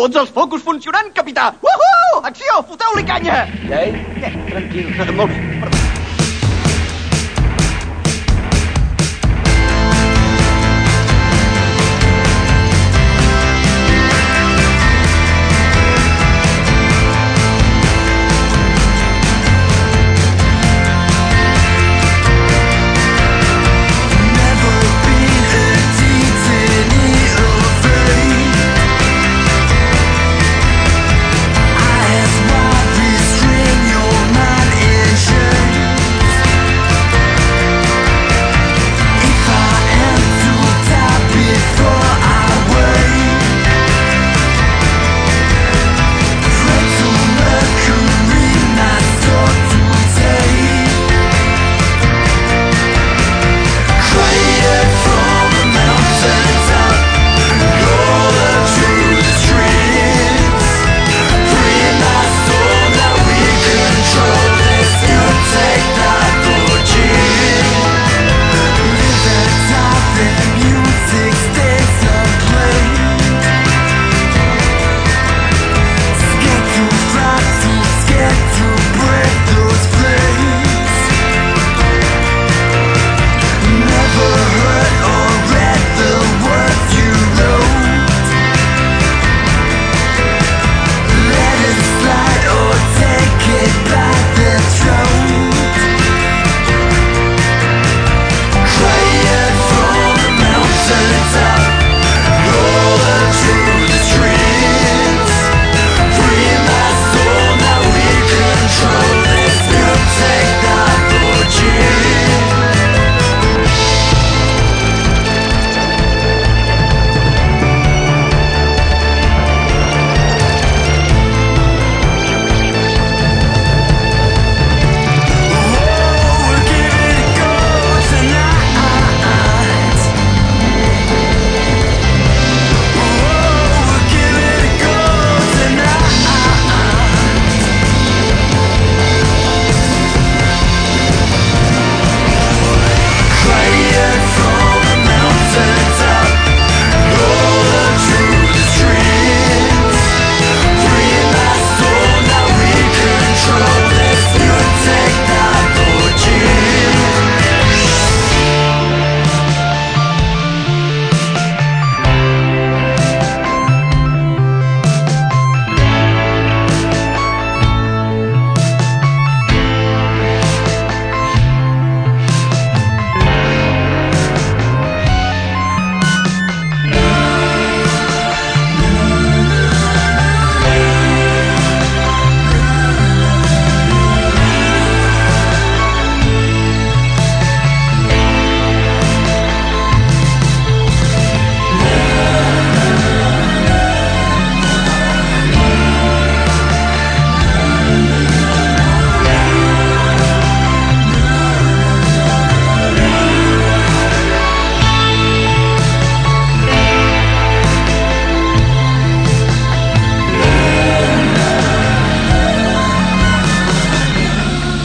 Tots els focus funcionant, capità! Uhu! Acció! Foteu-li canya! Ei, Eh, tranquil. Molt bé. Perdó.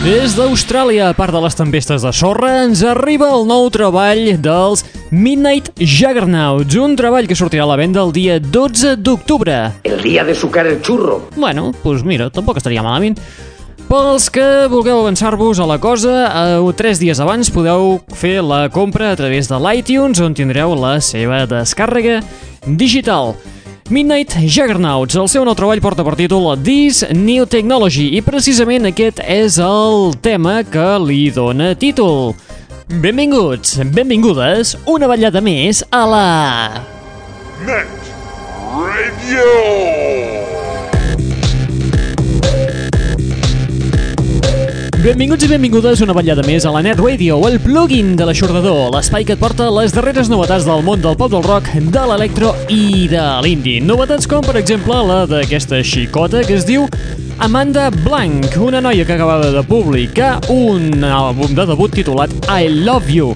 Des d'Austràlia, a part de les tempestes de sorra, ens arriba el nou treball dels Midnight Juggernauts, un treball que sortirà a la venda el dia 12 d'octubre. el día de sucar el churro. Bueno, doncs pues mira, tampoc estaria malament. Pels que vulgueu avançar-vos a la cosa, eh, tres dies abans podeu fer la compra a través de l'iTunes, on tindreu la seva descàrrega digital. Midnight Juggernauts, el seu nou treball porta per títol This New Technology i precisament aquest és el tema que li dona títol. Benvinguts, benvingudes, una ballada més a la... Net Radio. Benvinguts i benvingudes una ballada més a la Net Radio, el plugin de l'aixordador, l'espai que et porta les darreres novetats del món del pop del rock, de l'electro i de l'indie. Novetats com, per exemple, la d'aquesta xicota que es diu Amanda Blanc, una noia que acabava de publicar un àlbum de debut titulat I Love You.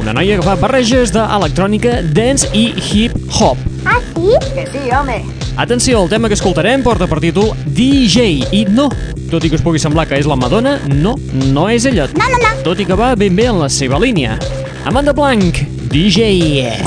Una noia que fa barreges d'electrònica, dance i hip-hop. ¿Ah, sí? Que sí, home. Atenció, el tema que escoltarem porta per títol DJ i no, tot i que us pugui semblar que és la Madonna, no, no és ella. No, no, no. Tot i que va ben bé en la seva línia. Amanda Blanc, DJ.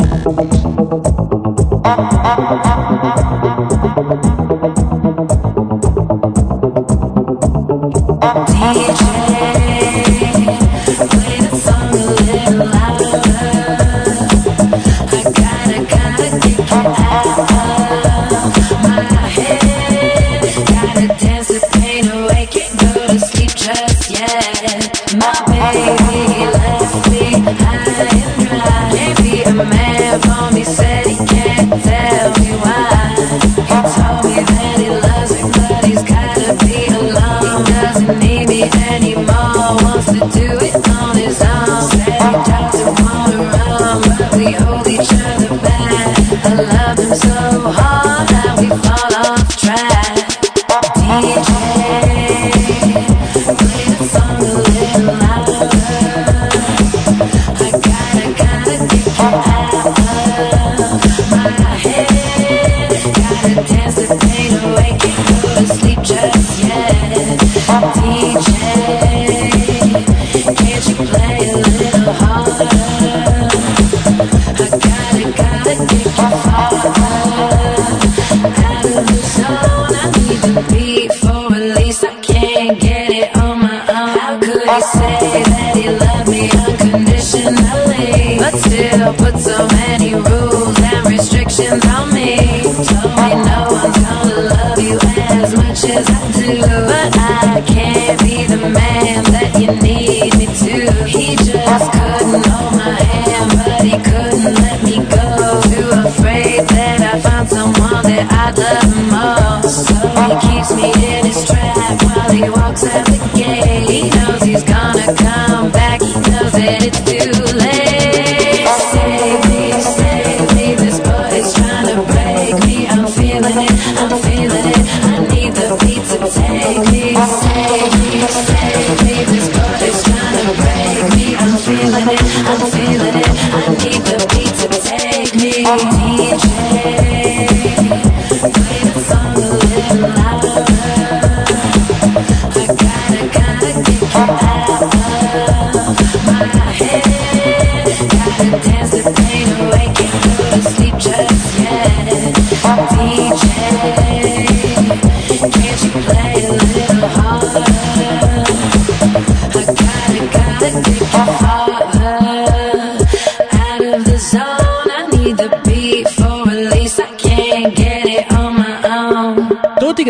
do, but I can't be the man that you need me to.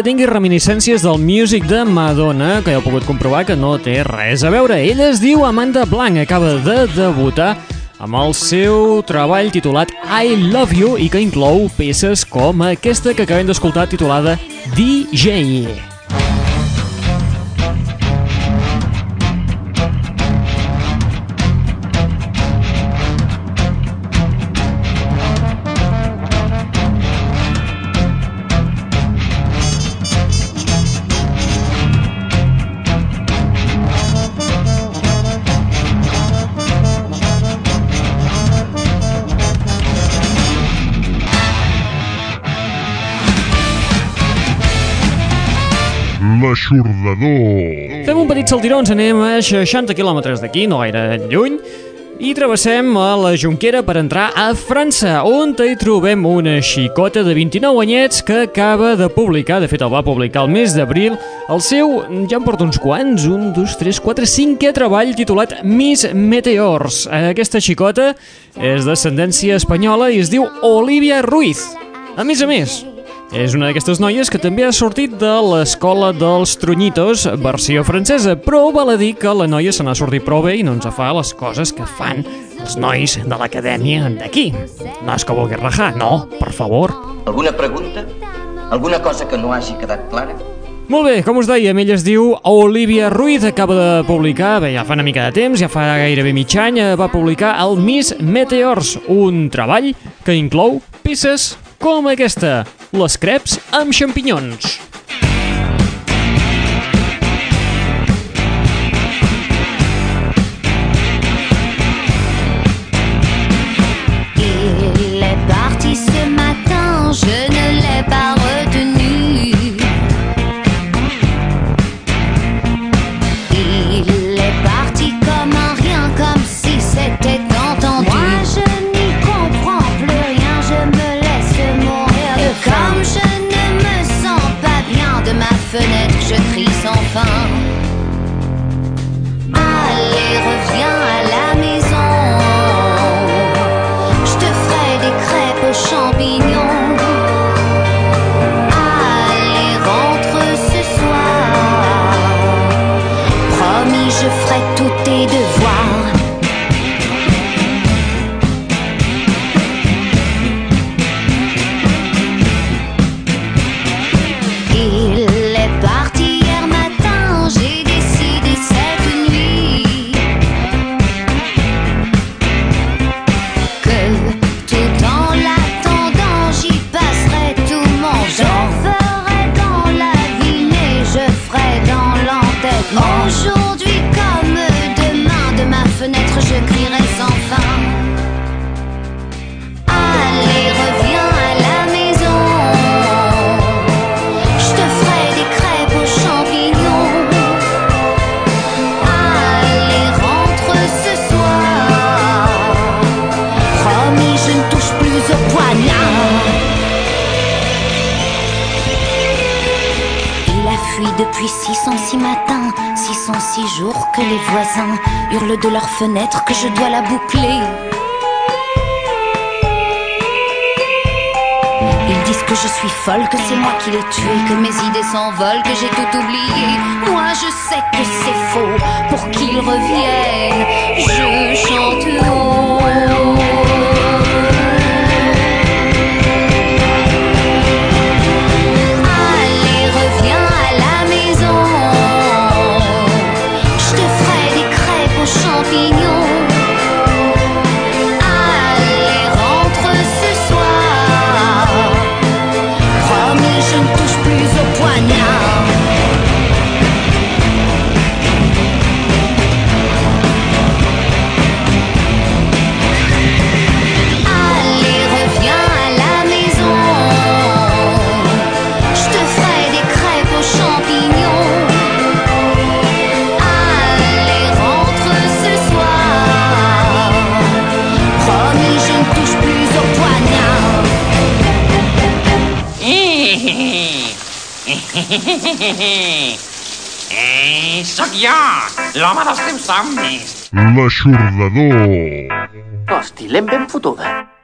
Tingui reminiscències del music de Madonna, que heu pogut comprovar que no té res a veure. Ella es diu Amanda Blanc, acaba de debutar amb el seu treball titulat I Love You i que inclou peces com aquesta que acabem d'escoltar titulada DJ. L'aixordador. Fem un petit saltiró, ens anem a 60 quilòmetres d'aquí, no gaire lluny, i travessem a la Junquera per entrar a França, on hi trobem una xicota de 29 anyets que acaba de publicar, de fet el va publicar el mes d'abril, el seu, ja en porta uns quants, un, dos, tres, quatre, cinquè treball titulat Miss Meteors. Aquesta xicota és d'ascendència espanyola i es diu Olivia Ruiz. A més a més, és una d'aquestes noies que també ha sortit de l'escola dels Trunyitos, versió francesa, però val a dir que la noia se n'ha sortit prou bé i no ens fa les coses que fan els nois de l'acadèmia d'aquí. No és que vulgui rajar, no, per favor. Alguna pregunta? Alguna cosa que no hagi quedat clara? Molt bé, com us dèiem, ella es diu Olivia Ruiz, acaba de publicar, bé, ja fa una mica de temps, ja fa gairebé mig any, eh, va publicar el Miss Meteors, un treball que inclou peces com aquesta, les creps amb xampinyons. Hurlent de leurs fenêtres que je dois la boucler. Ils disent que je suis folle, que c'est moi qui l'ai tué, que mes idées s'envolent, que j'ai tout oublié. Moi je sais que c'est faux, pour qu'ils reviennent, je chante haut. L'home dels teus somnis. L'aixordador. Hosti, l'hem ben fotuda.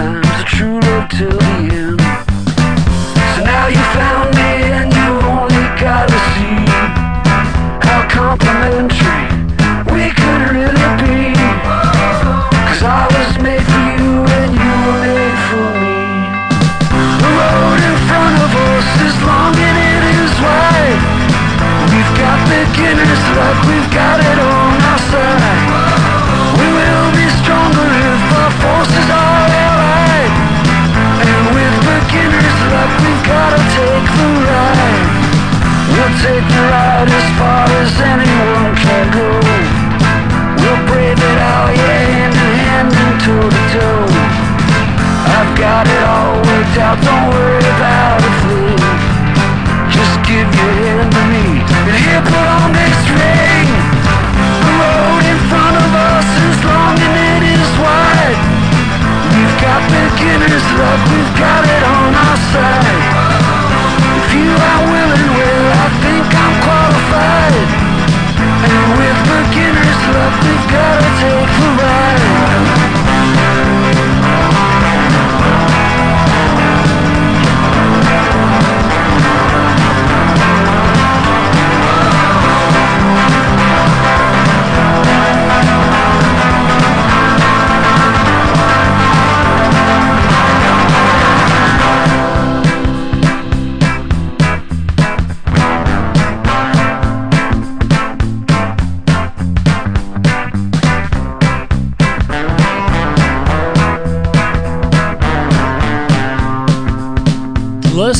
Worst of times, a true take the ride as far as anyone can go. We'll brave it out, yeah, hand in hand and toe to toe. I've got it all worked out, don't worry about a thing. Just give your hand to me, and here put on this ring. The road in front of us is long and it is wide. We've got beginner's luck, we've got it on our side. If you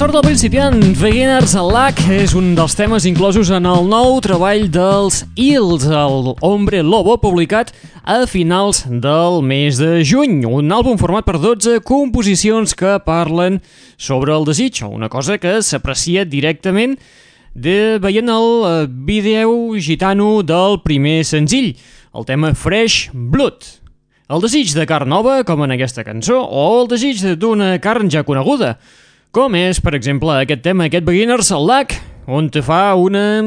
sort del principiant, Beginners Luck, és un dels temes inclosos en el nou treball dels Hills, el Hombre Lobo, publicat a finals del mes de juny. Un àlbum format per 12 composicions que parlen sobre el desig, una cosa que s'aprecia directament de veient el eh, vídeo gitano del primer senzill, el tema Fresh Blood. El desig de carn nova, com en aquesta cançó, o el desig d'una carn ja coneguda, com és, per exemple, aquest tema, aquest Beginner's Luck, on te fa una,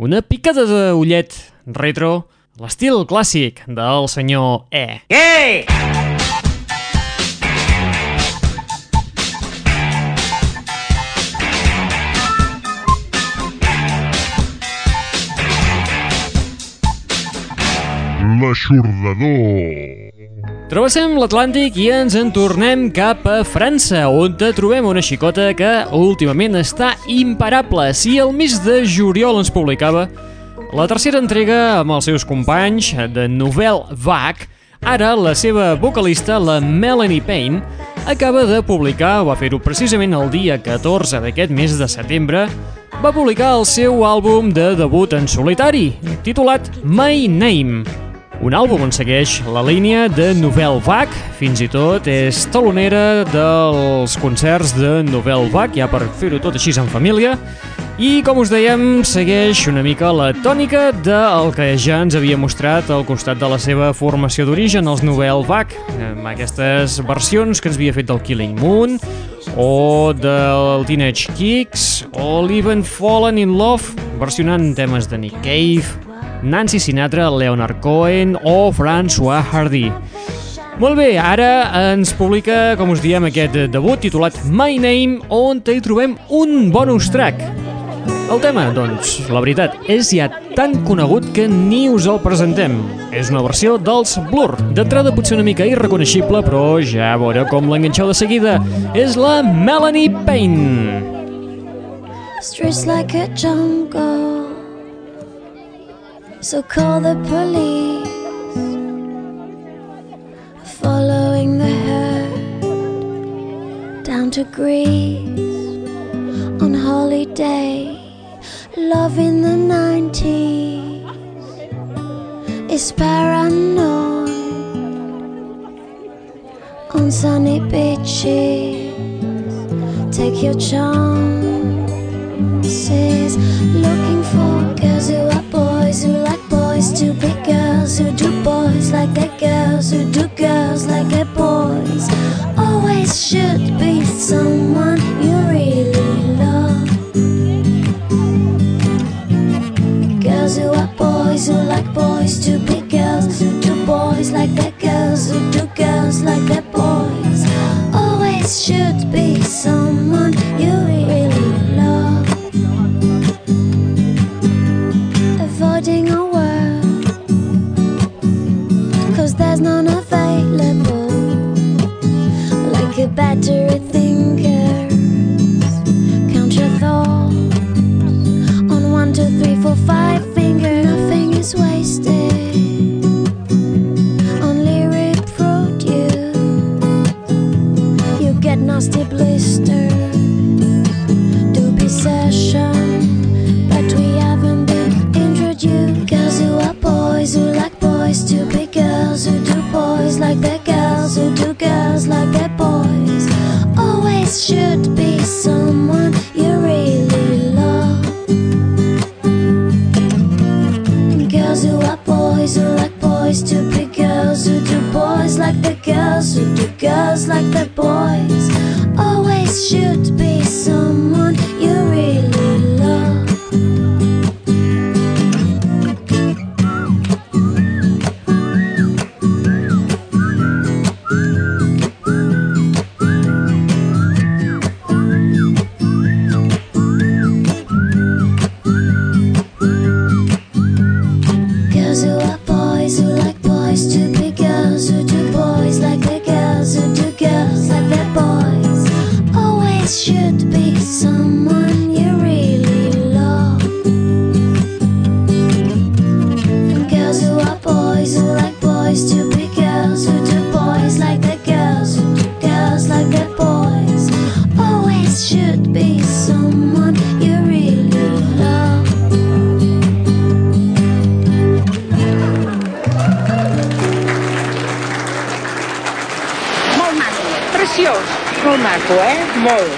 una picada d'ullet retro, l'estil clàssic del senyor E. Què? L'aixordador. Travessem l'Atlàntic i ens en tornem cap a França, on trobem una xicota que últimament està imparable. Si el mes de juliol ens publicava la tercera entrega amb els seus companys de Nouvelle Vague, ara la seva vocalista, la Melanie Payne, acaba de publicar, va fer-ho precisament el dia 14 d'aquest mes de setembre, va publicar el seu àlbum de debut en solitari, titulat My Name. Un àlbum on segueix la línia de Nouvelle Vague, fins i tot és talonera dels concerts de Nouvelle Vague, ja per fer-ho tot així en família, i com us dèiem, segueix una mica la tònica del que ja ens havia mostrat al costat de la seva formació d'origen, els Nouvelle Vague, amb aquestes versions que ens havia fet del Killing Moon, o del Teenage Kicks, o l'Even Fallen in Love, versionant temes de Nick Cave, Nancy Sinatra, Leonard Cohen o François Hardy. Molt bé, ara ens publica, com us diem, aquest debut titulat My Name, on hi trobem un bonus track. El tema, doncs, la veritat, és ja tan conegut que ni us el presentem. És una versió dels Blur. D'entrada potser una mica irreconeixible, però ja veureu com l'enganxeu de seguida. És la Melanie Payne. Streets like a jungle. So call the police. Following the herd down to Greece on holiday. Love in the 90s is paranoid on sunny beaches. Take your chances. Looking for girls who are who boys girls who do boys like their girls who do girls like their boys. Always should be someone you really love. Girls who are boys who like boys be girls who do boys like their girls who do girls like their boys. Always should be someone Like should be someone Molt.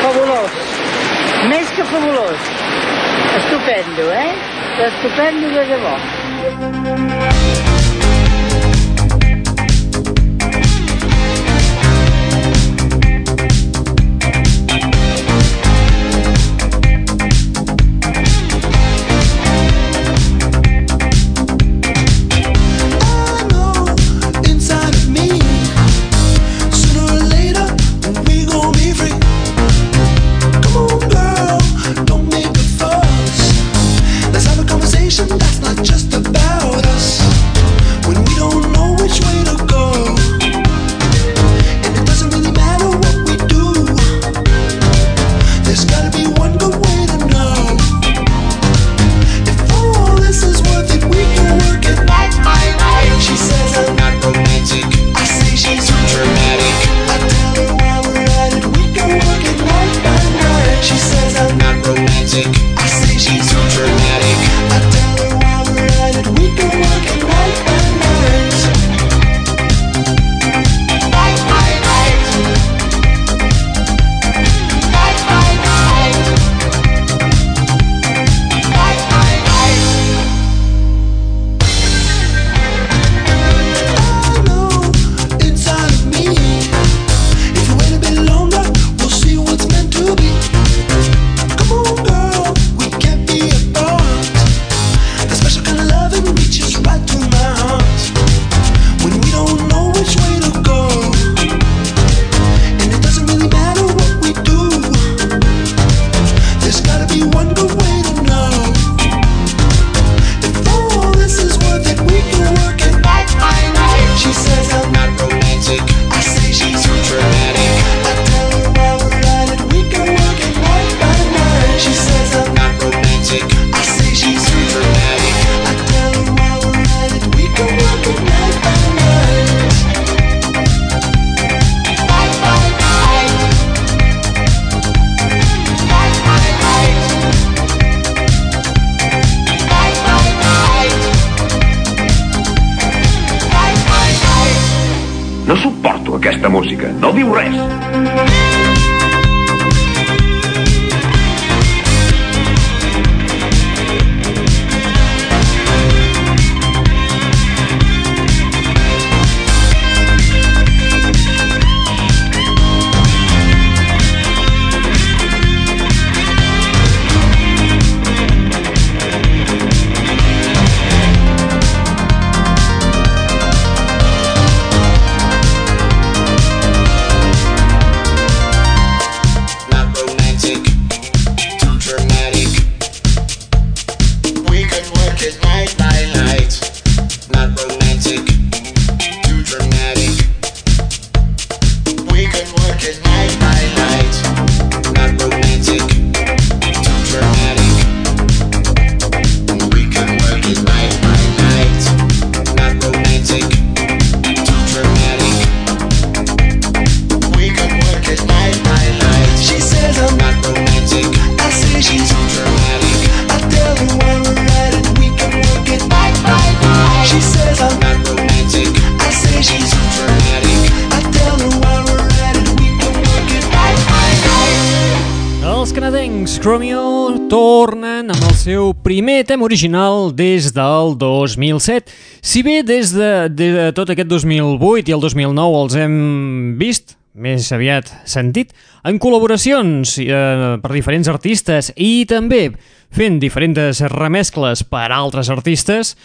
Fabulós. Més que fabulós. Estupendo, eh? Estupendo de debò. patient, that's not tema original des del 2007. Si bé des de, de, de tot aquest 2008 i el 2009 els hem vist, més aviat sentit, en col·laboracions eh, per diferents artistes i també fent diferents remescles per altres artistes,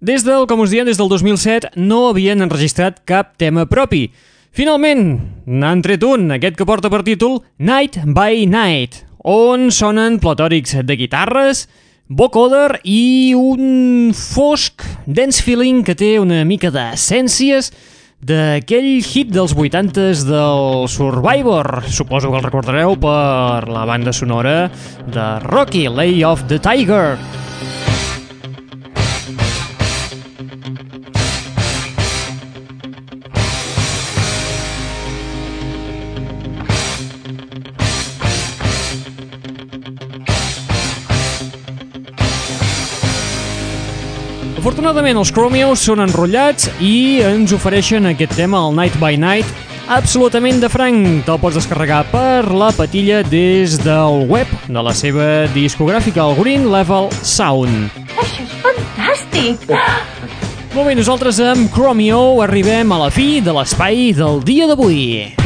des del, com us diem, des del 2007 no havien enregistrat cap tema propi. Finalment, n'han tret un, aquest que porta per títol Night by Night, on sonen platòrics de guitarres, vocoder i un fosc dance feeling que té una mica d'essències d'aquell hit dels 80s del Survivor. Suposo que el recordareu per la banda sonora de Rocky, Lay of the Tiger. Afortunadament els Chromios són enrotllats i ens ofereixen aquest tema, el Night by Night, absolutament de franc. Te'l pots descarregar per la patilla des del web de la seva discogràfica, el Green Level Sound. Això és fantàstic! Oh. Molt bé, nosaltres amb Chromio arribem a la fi de l'espai del dia d'avui.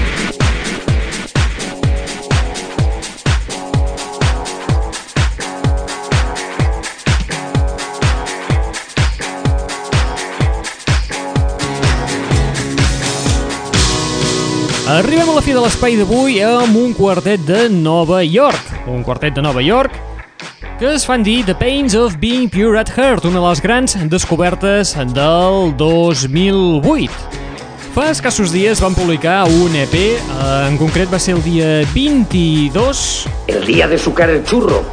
Arribem a la fi de l'espai d'avui amb un quartet de Nova York. Un quartet de Nova York que es fan dir The Pains of Being Pure at Heart, una de les grans descobertes del 2008. Fa escassos dies van publicar un EP, en concret va ser el dia 22, El día de sucar el churro.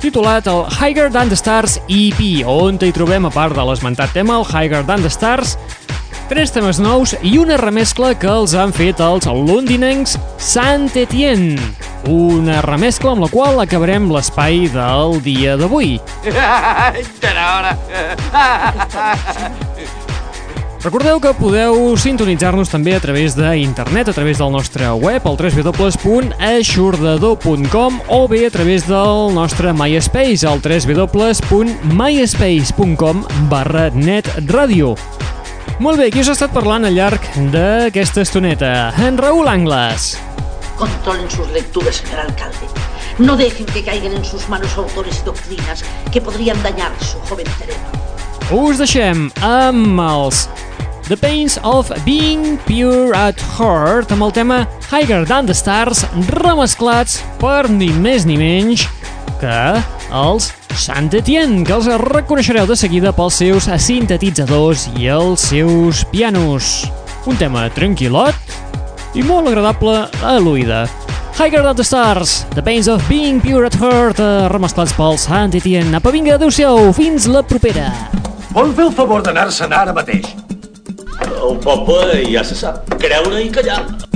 titulat el Higher Than the Stars EP, on hi trobem, a part de l'esmentat tema, el Higher Than the Stars, tres temes nous i una remescla que els han fet els londinencs Saint Etienne. Una remescla amb la qual acabarem l'espai del dia d'avui. Recordeu que podeu sintonitzar-nos també a través d'internet, a través del nostre web, al www.aixordador.com o bé a través del nostre MySpace, al www.myspace.com barra netradio. Molt bé, qui us ha estat parlant al llarg d'aquesta estoneta? En Raül Angles. Controlen sus lecturas, señor alcalde. No dejen que caigan en sus manos autores y doctrinas que podrían dañar su joven cerebro. Us deixem amb els The Pains of Being Pure at Heart amb el tema Higher Than the Stars remesclats per ni més ni menys que els Saint Etienne, que els reconeixereu de seguida pels seus sintetitzadors i els seus pianos. Un tema tranquil·lot i molt agradable a l'oïda. Higher Than the Stars, The Pains of Being Pure at Heart, eh, remesclats pels Saint Etienne. Apa, vinga, adeu-siau, fins la propera. Vol fer el favor d'anar-se'n ara mateix? El poble ja se sap, creure i callar.